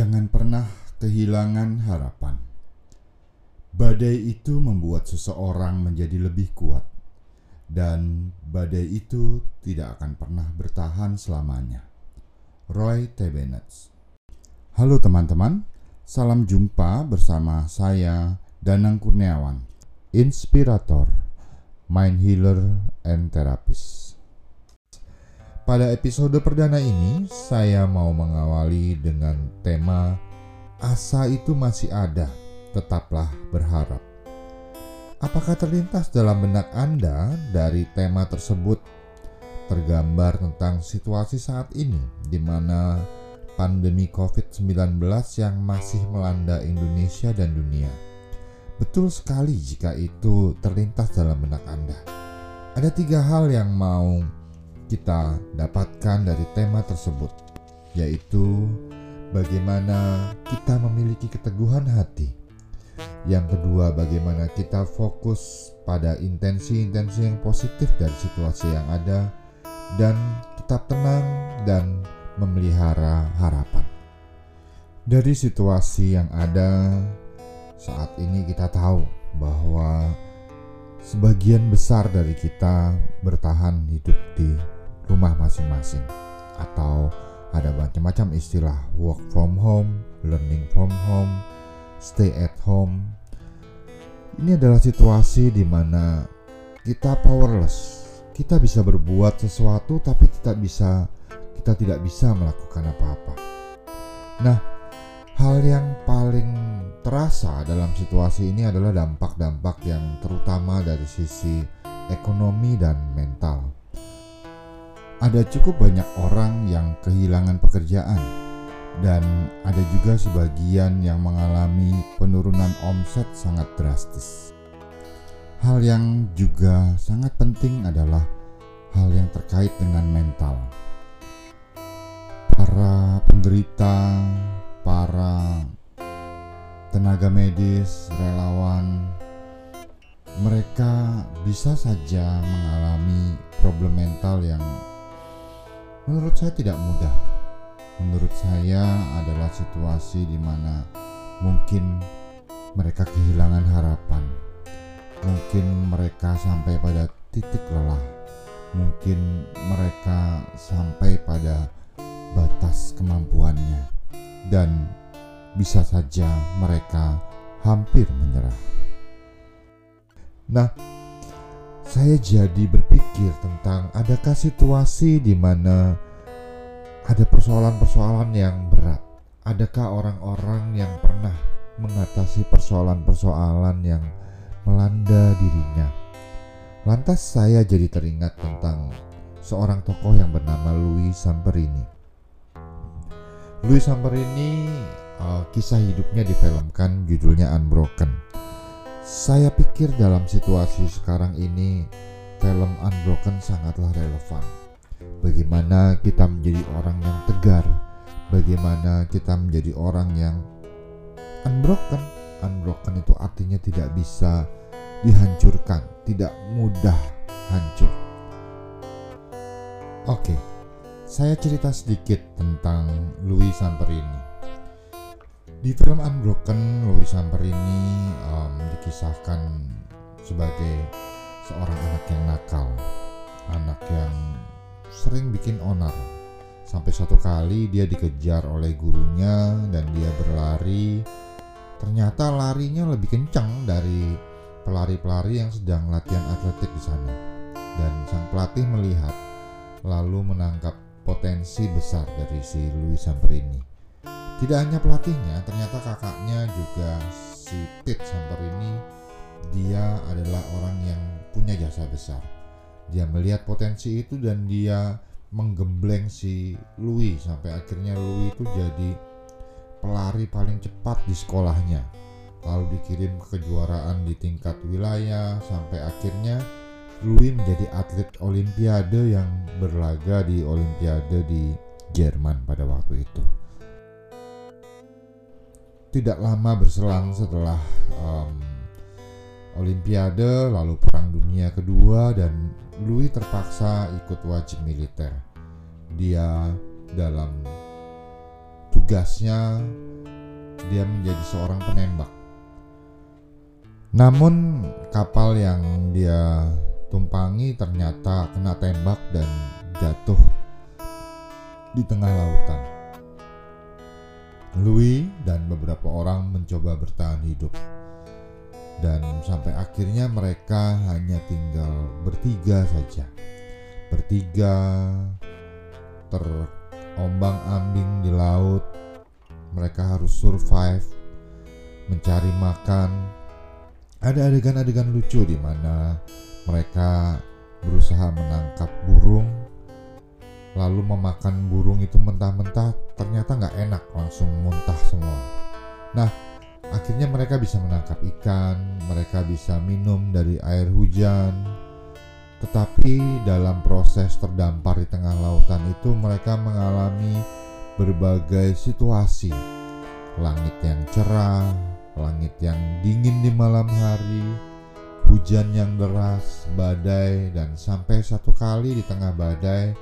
Jangan pernah kehilangan harapan. Badai itu membuat seseorang menjadi lebih kuat, dan badai itu tidak akan pernah bertahan selamanya. Roy T. Bennett Halo teman-teman, salam jumpa bersama saya Danang Kurniawan, inspirator, mind healer, and therapist. Pada episode perdana ini, saya mau mengawali dengan tema "Asa itu masih ada, tetaplah berharap". Apakah terlintas dalam benak Anda dari tema tersebut tergambar tentang situasi saat ini di mana pandemi COVID-19 yang masih melanda Indonesia dan dunia? Betul sekali jika itu terlintas dalam benak Anda. Ada tiga hal yang mau kita dapatkan dari tema tersebut, yaitu bagaimana kita memiliki keteguhan hati. Yang kedua, bagaimana kita fokus pada intensi-intensi yang positif dari situasi yang ada, dan tetap tenang dan memelihara harapan. Dari situasi yang ada saat ini, kita tahu bahwa sebagian besar dari kita bertahan hidup di rumah masing-masing atau ada macam-macam istilah work from home, learning from home, stay at home. Ini adalah situasi di mana kita powerless. Kita bisa berbuat sesuatu tapi tidak bisa kita tidak bisa melakukan apa-apa. Nah, hal yang paling terasa dalam situasi ini adalah dampak-dampak yang terutama dari sisi ekonomi dan mental ada cukup banyak orang yang kehilangan pekerjaan, dan ada juga sebagian yang mengalami penurunan omset sangat drastis. Hal yang juga sangat penting adalah hal yang terkait dengan mental. Para penderita, para tenaga medis, relawan, mereka bisa saja mengalami problem mental yang Menurut saya tidak mudah. Menurut saya adalah situasi di mana mungkin mereka kehilangan harapan. Mungkin mereka sampai pada titik lelah. Mungkin mereka sampai pada batas kemampuannya dan bisa saja mereka hampir menyerah. Nah, saya jadi berpikir tentang adakah situasi di mana ada persoalan-persoalan yang berat. Adakah orang-orang yang pernah mengatasi persoalan-persoalan yang melanda dirinya? Lantas saya jadi teringat tentang seorang tokoh yang bernama Louis Samperini. Louis Samperini uh, kisah hidupnya difilmkan judulnya Unbroken saya pikir dalam situasi sekarang ini film Unbroken sangatlah relevan. Bagaimana kita menjadi orang yang tegar, bagaimana kita menjadi orang yang unbroken. Unbroken itu artinya tidak bisa dihancurkan, tidak mudah hancur. Oke, saya cerita sedikit tentang Louis Samperini. Di film Unbroken, Louis Samperini um, dikisahkan sebagai seorang anak yang nakal, anak yang sering bikin onar. Sampai suatu kali dia dikejar oleh gurunya dan dia berlari. Ternyata larinya lebih kencang dari pelari-pelari yang sedang latihan atletik di sana. Dan sang pelatih melihat lalu menangkap potensi besar dari si Louis Samperini tidak hanya pelatihnya, ternyata kakaknya juga si Pete Samper ini dia adalah orang yang punya jasa besar. Dia melihat potensi itu dan dia menggembleng si Louis sampai akhirnya Louis itu jadi pelari paling cepat di sekolahnya. Lalu dikirim ke kejuaraan di tingkat wilayah sampai akhirnya Louis menjadi atlet olimpiade yang berlaga di olimpiade di Jerman pada waktu itu tidak lama berselang setelah um, Olimpiade, lalu Perang Dunia Kedua, dan Louis terpaksa ikut wajib militer. Dia dalam tugasnya dia menjadi seorang penembak. Namun kapal yang dia tumpangi ternyata kena tembak dan jatuh di tengah lautan. Louis dan beberapa orang mencoba bertahan hidup. Dan sampai akhirnya mereka hanya tinggal bertiga saja. Bertiga terombang-ambing di laut. Mereka harus survive, mencari makan. Ada adegan-adegan lucu di mana mereka berusaha menangkap burung lalu memakan burung itu mentah-mentah ternyata nggak enak langsung muntah semua nah akhirnya mereka bisa menangkap ikan mereka bisa minum dari air hujan. Tetapi dalam proses terdampar di tengah lautan itu mereka mengalami berbagai situasi. Langit yang cerah langit yang dingin di malam hari hujan yang deras, badai, dan sampai satu kali di tengah badai,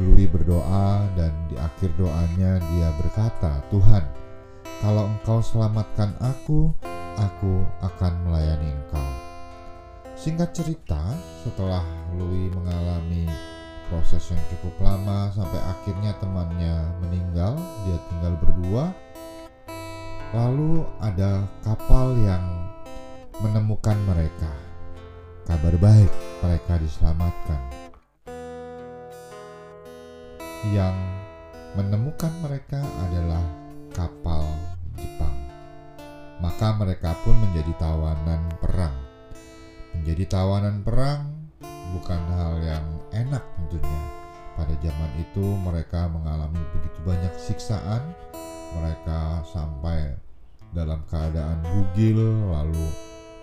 Louis berdoa dan di akhir doanya dia berkata, Tuhan, kalau engkau selamatkan aku, aku akan melayani engkau. Singkat cerita, setelah Louis mengalami proses yang cukup lama sampai akhirnya temannya meninggal, dia tinggal berdua. Lalu ada kapal yang menemukan mereka. Kabar baik, mereka diselamatkan yang menemukan mereka adalah kapal. Maka mereka pun menjadi tawanan perang. Menjadi tawanan perang bukan hal yang enak tentunya. Pada zaman itu mereka mengalami begitu banyak siksaan. Mereka sampai dalam keadaan bugil lalu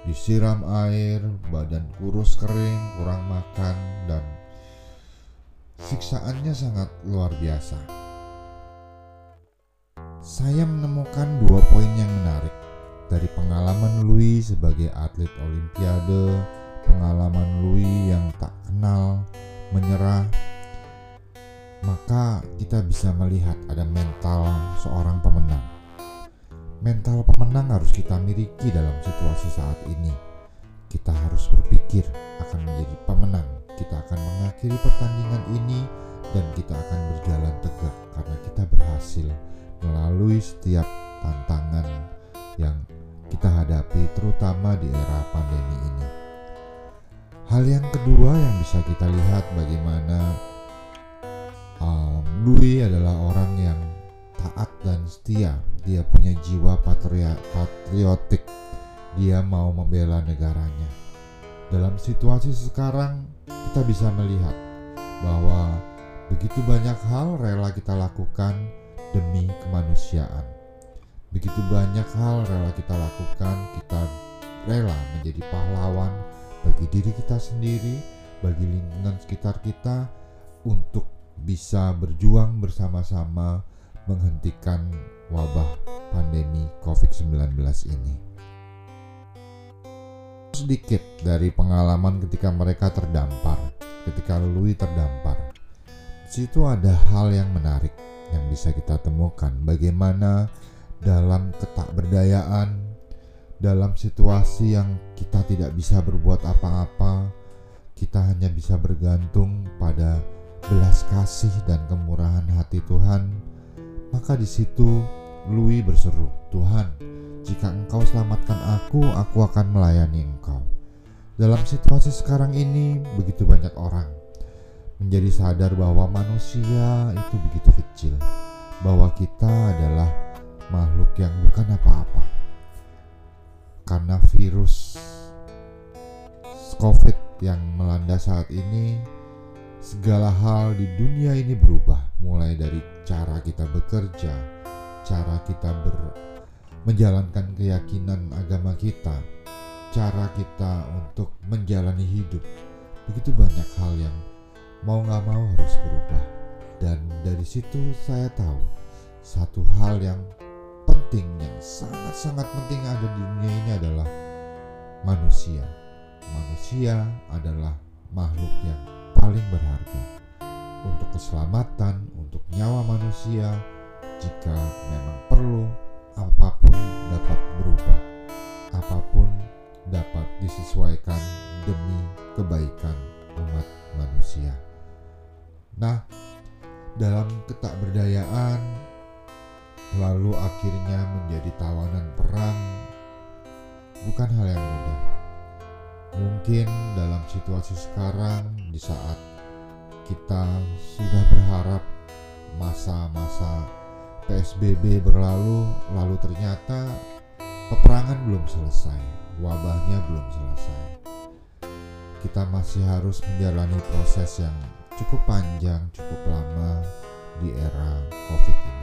disiram air, badan kurus kering, kurang makan dan siksaannya sangat luar biasa. Saya menemukan dua poin yang dari pengalaman Louis sebagai atlet olimpiade, pengalaman Louis yang tak kenal menyerah, maka kita bisa melihat ada mental seorang pemenang. Mental pemenang harus kita miliki dalam situasi saat ini. Kita harus berpikir akan menjadi pemenang kita akan mengakhiri pertandingan ini dan kita akan berjalan tegak karena kita berhasil melalui setiap tantangan yang kita hadapi terutama di era pandemi ini. Hal yang kedua yang bisa kita lihat bagaimana um, Louis adalah orang yang taat dan setia. Dia punya jiwa patriotik. Dia mau membela negaranya. Dalam situasi sekarang, kita bisa melihat bahwa begitu banyak hal rela kita lakukan demi kemanusiaan. Begitu banyak hal rela kita lakukan, kita rela menjadi pahlawan bagi diri kita sendiri, bagi lingkungan sekitar kita untuk bisa berjuang bersama-sama menghentikan wabah pandemi COVID-19 ini sedikit dari pengalaman ketika mereka terdampar, ketika Louis terdampar. Di situ ada hal yang menarik yang bisa kita temukan. Bagaimana dalam ketakberdayaan, dalam situasi yang kita tidak bisa berbuat apa-apa, kita hanya bisa bergantung pada belas kasih dan kemurahan hati Tuhan. Maka di situ Louis berseru, "Tuhan, jika engkau selamatkan aku, aku akan melayani engkau. Dalam situasi sekarang ini, begitu banyak orang menjadi sadar bahwa manusia itu begitu kecil, bahwa kita adalah makhluk yang bukan apa-apa. Karena virus COVID yang melanda saat ini, segala hal di dunia ini berubah, mulai dari cara kita bekerja, cara kita ber menjalankan keyakinan agama kita, cara kita untuk menjalani hidup. Begitu banyak hal yang mau gak mau harus berubah. Dan dari situ saya tahu satu hal yang penting, yang sangat-sangat penting ada di dunia ini adalah manusia. Manusia adalah makhluk yang paling berharga. Untuk keselamatan, untuk nyawa manusia, jika memang perlu apa pun dapat berubah. Apa pun dapat disesuaikan demi kebaikan umat manusia. Nah dalam ketakberdayaan lalu akhirnya menjadi tawanan perang. Bukan hal yang mudah. Mungkin dalam situasi sekarang di saat kita sudah berharap masa-masa PSBB berlalu lalu ternyata peperangan belum selesai wabahnya belum selesai. Kita masih harus menjalani proses yang cukup panjang cukup lama di era covid ini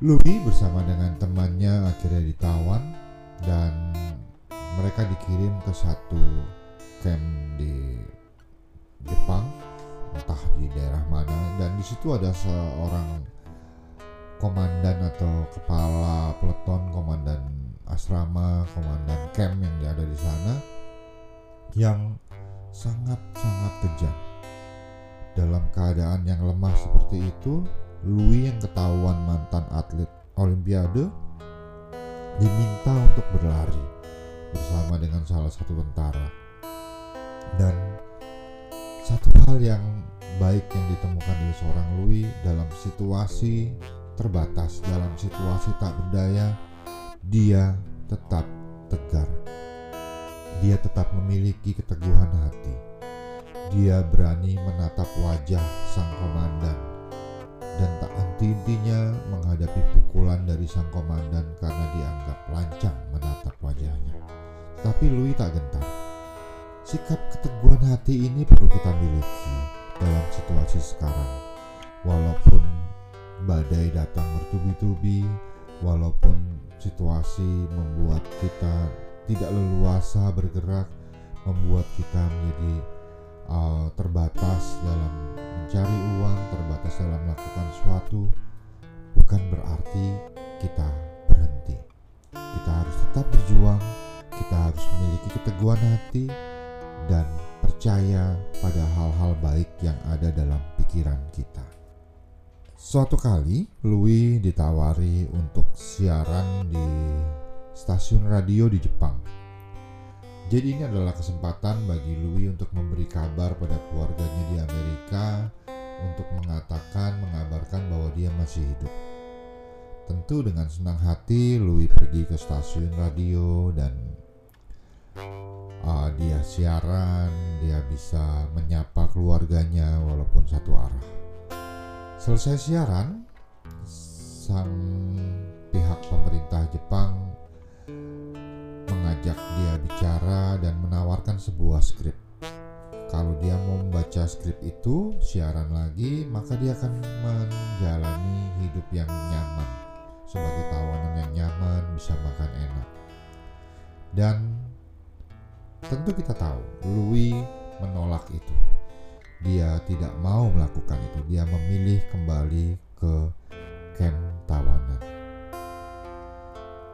Louis bersama dengan temannya akhirnya ditawan dan mereka dikirim ke satu camp di Jepang entah di daerah mana. Dan di situ ada seorang komandan atau kepala peleton komandan asrama komandan camp yang ada di sana yang sangat-sangat kejam. Dalam keadaan yang lemah seperti itu Louis yang ketahuan mantan atlet Olimpiade diminta untuk berlari bersama dengan salah satu tentara. Dan satu hal yang baik yang ditemukan dari seorang Louis dalam situasi terbatas, dalam situasi tak berdaya, dia tetap tegar. Dia tetap memiliki keteguhan hati. Dia berani menatap wajah sang komandan dan tak henti-hentinya menghadapi pukulan dari sang komandan karena dianggap lancang menatap wajahnya. Tapi Louis tak gentar. Sikap keteguhan hati ini perlu kita miliki dalam situasi sekarang. Walaupun badai datang bertubi-tubi, walaupun situasi membuat kita tidak leluasa bergerak, membuat kita menjadi uh, terbatas dalam mencari uang, terbatas dalam melakukan sesuatu, bukan berarti kita berhenti. Kita harus tetap berjuang, kita harus memiliki keteguhan hati, dan percaya pada hal-hal baik yang ada dalam pikiran kita. Suatu kali, Louis ditawari untuk siaran di stasiun radio di Jepang jadi ini adalah kesempatan bagi Louis untuk memberi kabar pada keluarganya di Amerika untuk mengatakan, mengabarkan bahwa dia masih hidup. Tentu dengan senang hati Louis pergi ke stasiun radio dan uh, dia siaran, dia bisa menyapa keluarganya walaupun satu arah. Selesai siaran, sang pihak pemerintah Jepang mengajak dia bicara dan menawarkan sebuah skrip. Kalau dia mau membaca skrip itu, siaran lagi, maka dia akan menjalani hidup yang nyaman. Sebagai tawanan yang nyaman, bisa makan enak. Dan tentu kita tahu, Louis menolak itu. Dia tidak mau melakukan itu. Dia memilih kembali ke camp tawanan.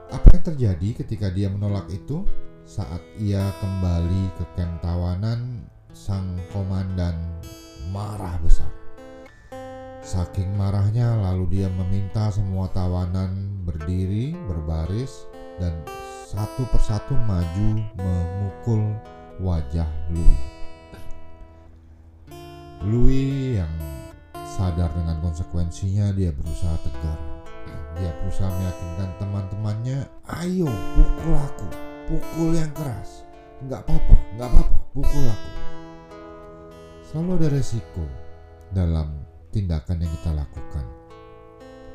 Apa yang terjadi ketika dia menolak itu? Saat ia kembali ke kem tawanan, sang komandan marah besar. Saking marahnya, lalu dia meminta semua tawanan berdiri, berbaris, dan satu persatu maju memukul wajah Louis. Louis yang sadar dengan konsekuensinya, dia berusaha tegar dia berusaha meyakinkan teman-temannya, ayo pukul aku, pukul yang keras. Nggak apa-apa, nggak apa-apa, pukul aku. Selalu ada resiko dalam tindakan yang kita lakukan.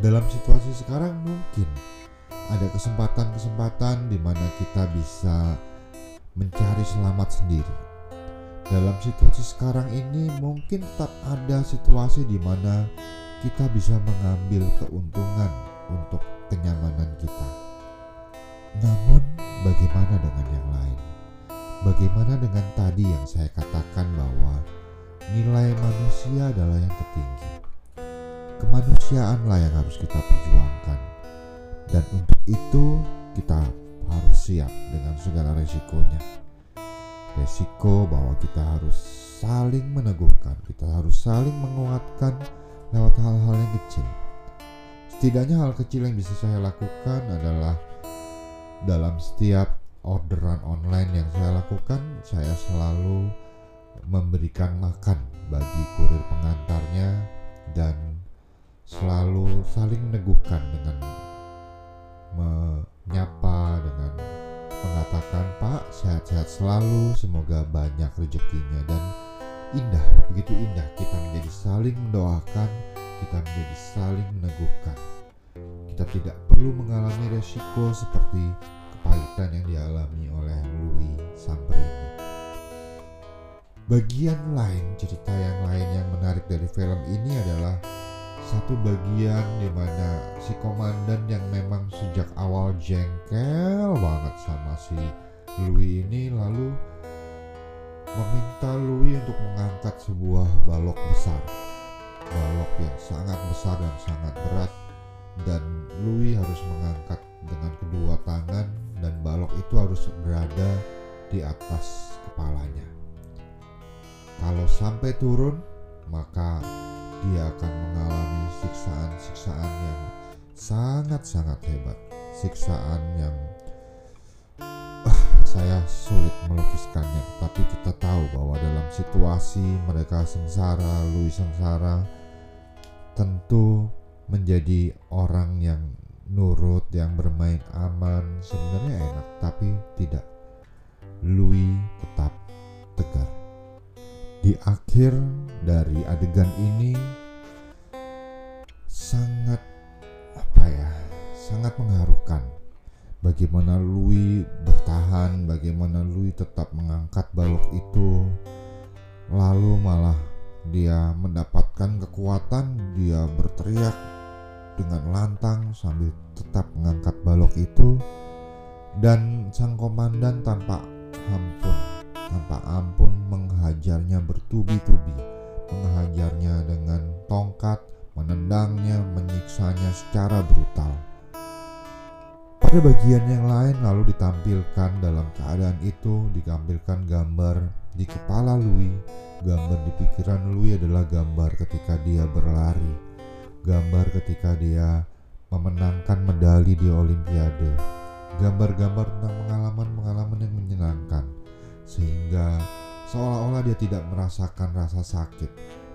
Dalam situasi sekarang mungkin ada kesempatan-kesempatan di mana kita bisa mencari selamat sendiri. Dalam situasi sekarang ini mungkin tetap ada situasi di mana kita bisa mengambil keuntungan untuk kenyamanan kita. Namun, bagaimana dengan yang lain? Bagaimana dengan tadi yang saya katakan bahwa nilai manusia adalah yang tertinggi? Kemanusiaanlah yang harus kita perjuangkan, dan untuk itu kita harus siap dengan segala resikonya. Resiko bahwa kita harus saling meneguhkan, kita harus saling menguatkan lewat hal-hal yang kecil Setidaknya hal kecil yang bisa saya lakukan adalah dalam setiap orderan online yang saya lakukan, saya selalu memberikan makan bagi kurir pengantarnya dan selalu saling meneguhkan dengan menyapa dengan mengatakan Pak sehat-sehat selalu semoga banyak rezekinya. Dan indah begitu indah kita menjadi saling mendoakan kita menjadi saling meneguhkan. Kita tidak perlu mengalami resiko seperti kepahitan yang dialami oleh Louis Samperini bagian lain cerita yang lain yang menarik dari film ini adalah satu bagian di mana si komandan yang memang sejak awal jengkel banget sama si Louis ini lalu meminta Louis untuk mengangkat sebuah balok besar balok yang sangat besar dan sangat berat dan Louis harus mengangkat dengan kedua tangan dan balok itu harus berada di atas kepalanya kalau sampai turun maka dia akan mengalami siksaan-siksaan yang sangat-sangat hebat, siksaan yang uh, saya sulit melukiskannya. Tapi kita tahu bahwa dalam situasi mereka sengsara, Louis sengsara, tentu menjadi orang yang nurut, yang bermain aman, sebenarnya enak, tapi tidak. Louis tetap tegar. Di akhir dari adegan ini sangat apa ya sangat mengharukan bagaimana Louis bertahan bagaimana Louis tetap mengangkat balok itu lalu malah dia mendapatkan kekuatan dia berteriak dengan lantang sambil tetap mengangkat balok itu dan sang komandan tanpa ampun tanpa ampun menghajarnya bertubi-tubi, menghajarnya dengan tongkat, menendangnya, menyiksanya secara brutal. Pada bagian yang lain lalu ditampilkan dalam keadaan itu ditampilkan gambar di kepala Louis, gambar di pikiran Louis adalah gambar ketika dia berlari, gambar ketika dia memenangkan medali di Olimpiade, gambar-gambar tentang pengalaman-pengalaman yang menyenangkan sehingga seolah-olah dia tidak merasakan rasa sakit.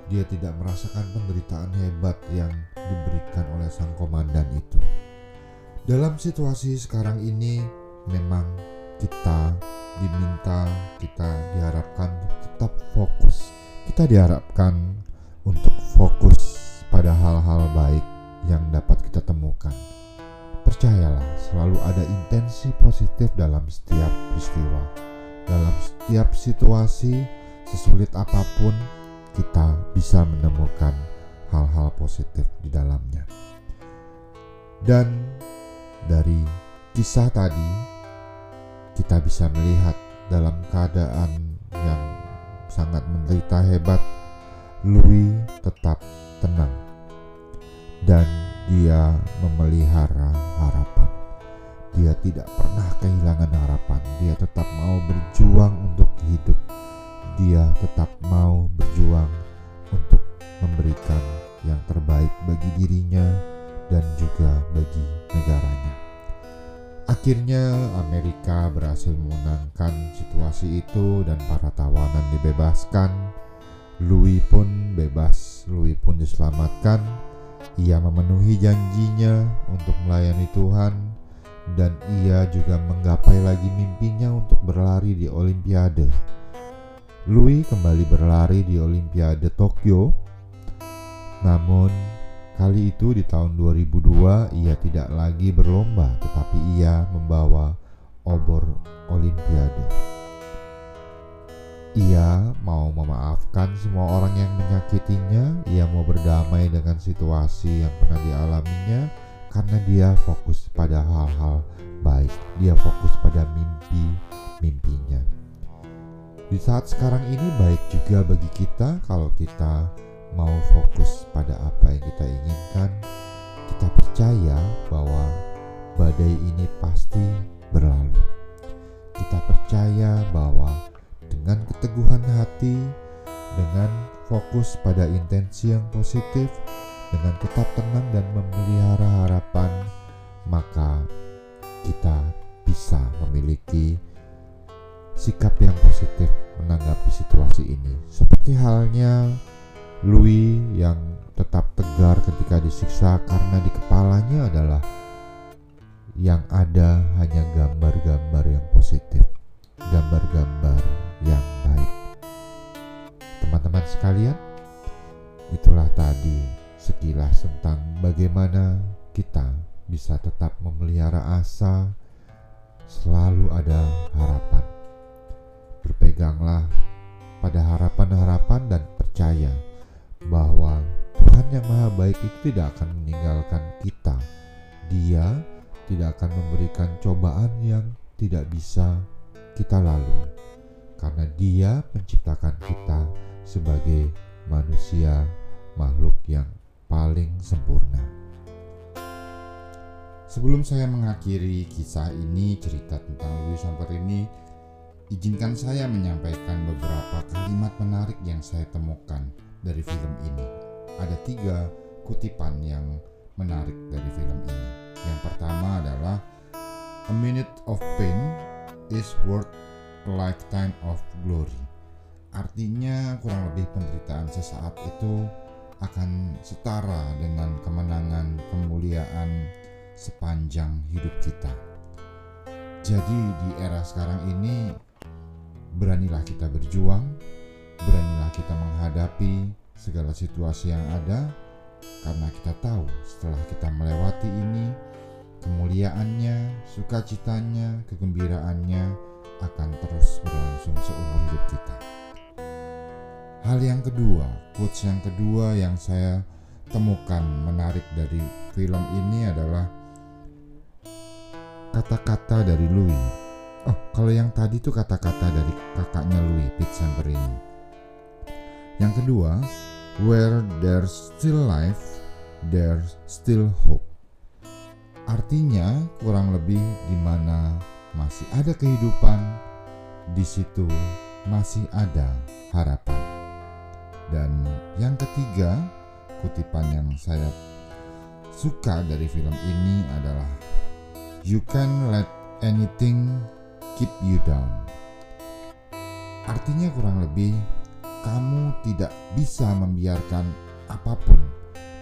Dia tidak merasakan penderitaan hebat yang diberikan oleh sang komandan itu. Dalam situasi sekarang ini, memang kita diminta, kita diharapkan untuk tetap fokus. Kita diharapkan untuk fokus pada hal-hal baik yang dapat kita temukan. Percayalah, selalu ada intensi positif dalam setiap peristiwa dalam setiap situasi, sesulit apa pun, kita bisa menemukan hal-hal positif di dalamnya. Dan dari kisah tadi, kita bisa melihat dalam keadaan yang sangat menderita hebat, Louis tetap tenang dan dia memelihara harapan. Dia tidak pernah kehilangan harapan. Dia tetap mau berjuang untuk hidup. Dia tetap mau berjuang untuk memberikan yang terbaik bagi dirinya dan juga bagi negaranya. Akhirnya Amerika berhasil memenangkan situasi itu dan para tawanan dibebaskan. Louis pun bebas, Louis pun diselamatkan. Ia memenuhi janjinya untuk melayani Tuhan dan ia juga menggapai lagi mimpinya untuk berlari di Olimpiade. Louis kembali berlari di Olimpiade Tokyo. Namun kali itu di tahun 2002 ia tidak lagi berlomba tetapi ia membawa obor Olimpiade. Ia mau memaafkan semua orang yang menyakitinya, ia mau berdamai dengan situasi yang pernah dialaminya, karena dia fokus pada hal-hal baik, dia fokus pada mimpi-mimpinya. Di saat sekarang ini baik juga bagi kita kalau kita mau fokus pada apa yang kita inginkan, kita percaya bahwa badai ini pasti berlalu. Kita percaya bahwa dengan keteguhan hati, dengan fokus pada intensi yang positif, dengan tetap tenang dan memelihara harapan, maka kita bisa memiliki sikap yang positif menanggapi situasi ini. Seperti halnya Louis yang tetap tegar ketika disiksa karena di kepalanya adalah yang ada hanya gambar-gambar yang positif, gambar-gambar yang baik. Teman-teman sekalian, itulah tadi sekilas tentang bagaimana kita bisa tetap memelihara asa, selalu ada harapan. Berpeganglah pada harapan-harapan dan percaya bahwa Tuhan yang Maha Baik itu tidak akan meninggalkan kita. Dia tidak akan memberikan cobaan yang tidak bisa kita lalui, karena Dia menciptakan kita sebagai manusia, makhluk yang paling sempurna. Sebelum saya mengakhiri kisah ini, cerita tentang Louis Samper ini, izinkan saya menyampaikan beberapa kalimat menarik yang saya temukan dari film ini. Ada tiga kutipan yang menarik dari film ini. Yang pertama adalah A minute of pain is worth a lifetime of glory. Artinya kurang lebih penderitaan sesaat itu akan setara dengan kemenangan kemuliaan sepanjang hidup kita. Jadi di era sekarang ini beranilah kita berjuang, beranilah kita menghadapi segala situasi yang ada karena kita tahu setelah kita melewati ini kemuliaannya, sukacitanya, kegembiraannya akan terus berlangsung seumur hidup kita. Hal yang kedua, quotes yang kedua yang saya temukan menarik dari film ini adalah kata-kata dari Louis. Oh, kalau yang tadi itu kata-kata dari kakaknya Louis, Pete Samperini. Yang kedua, where there's still life, there's still hope. Artinya kurang lebih di mana masih ada kehidupan, di situ masih ada harapan. Dan yang ketiga, kutipan yang saya suka dari film ini adalah You can let anything keep you down. Artinya kurang lebih kamu tidak bisa membiarkan apa pun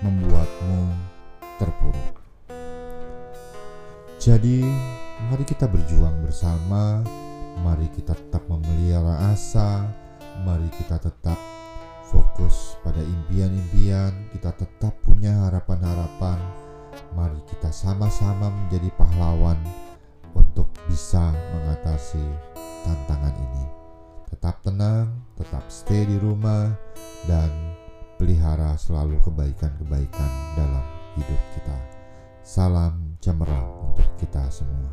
membuatmu terpuruk. Jadi, mari kita berjuang bersama. Mari kita tetap memelihara asa. Mari kita tetap fokus pada impian-impian. Kita tetap punya harapan-harapan. Mari kita sama-sama menjadi pahlawan untuk bisa mengatasi tantangan ini. Tetap tenang, tetap stay di rumah, dan pelihara selalu kebaikan-kebaikan dalam hidup kita. Salam cemerlang untuk kita semua.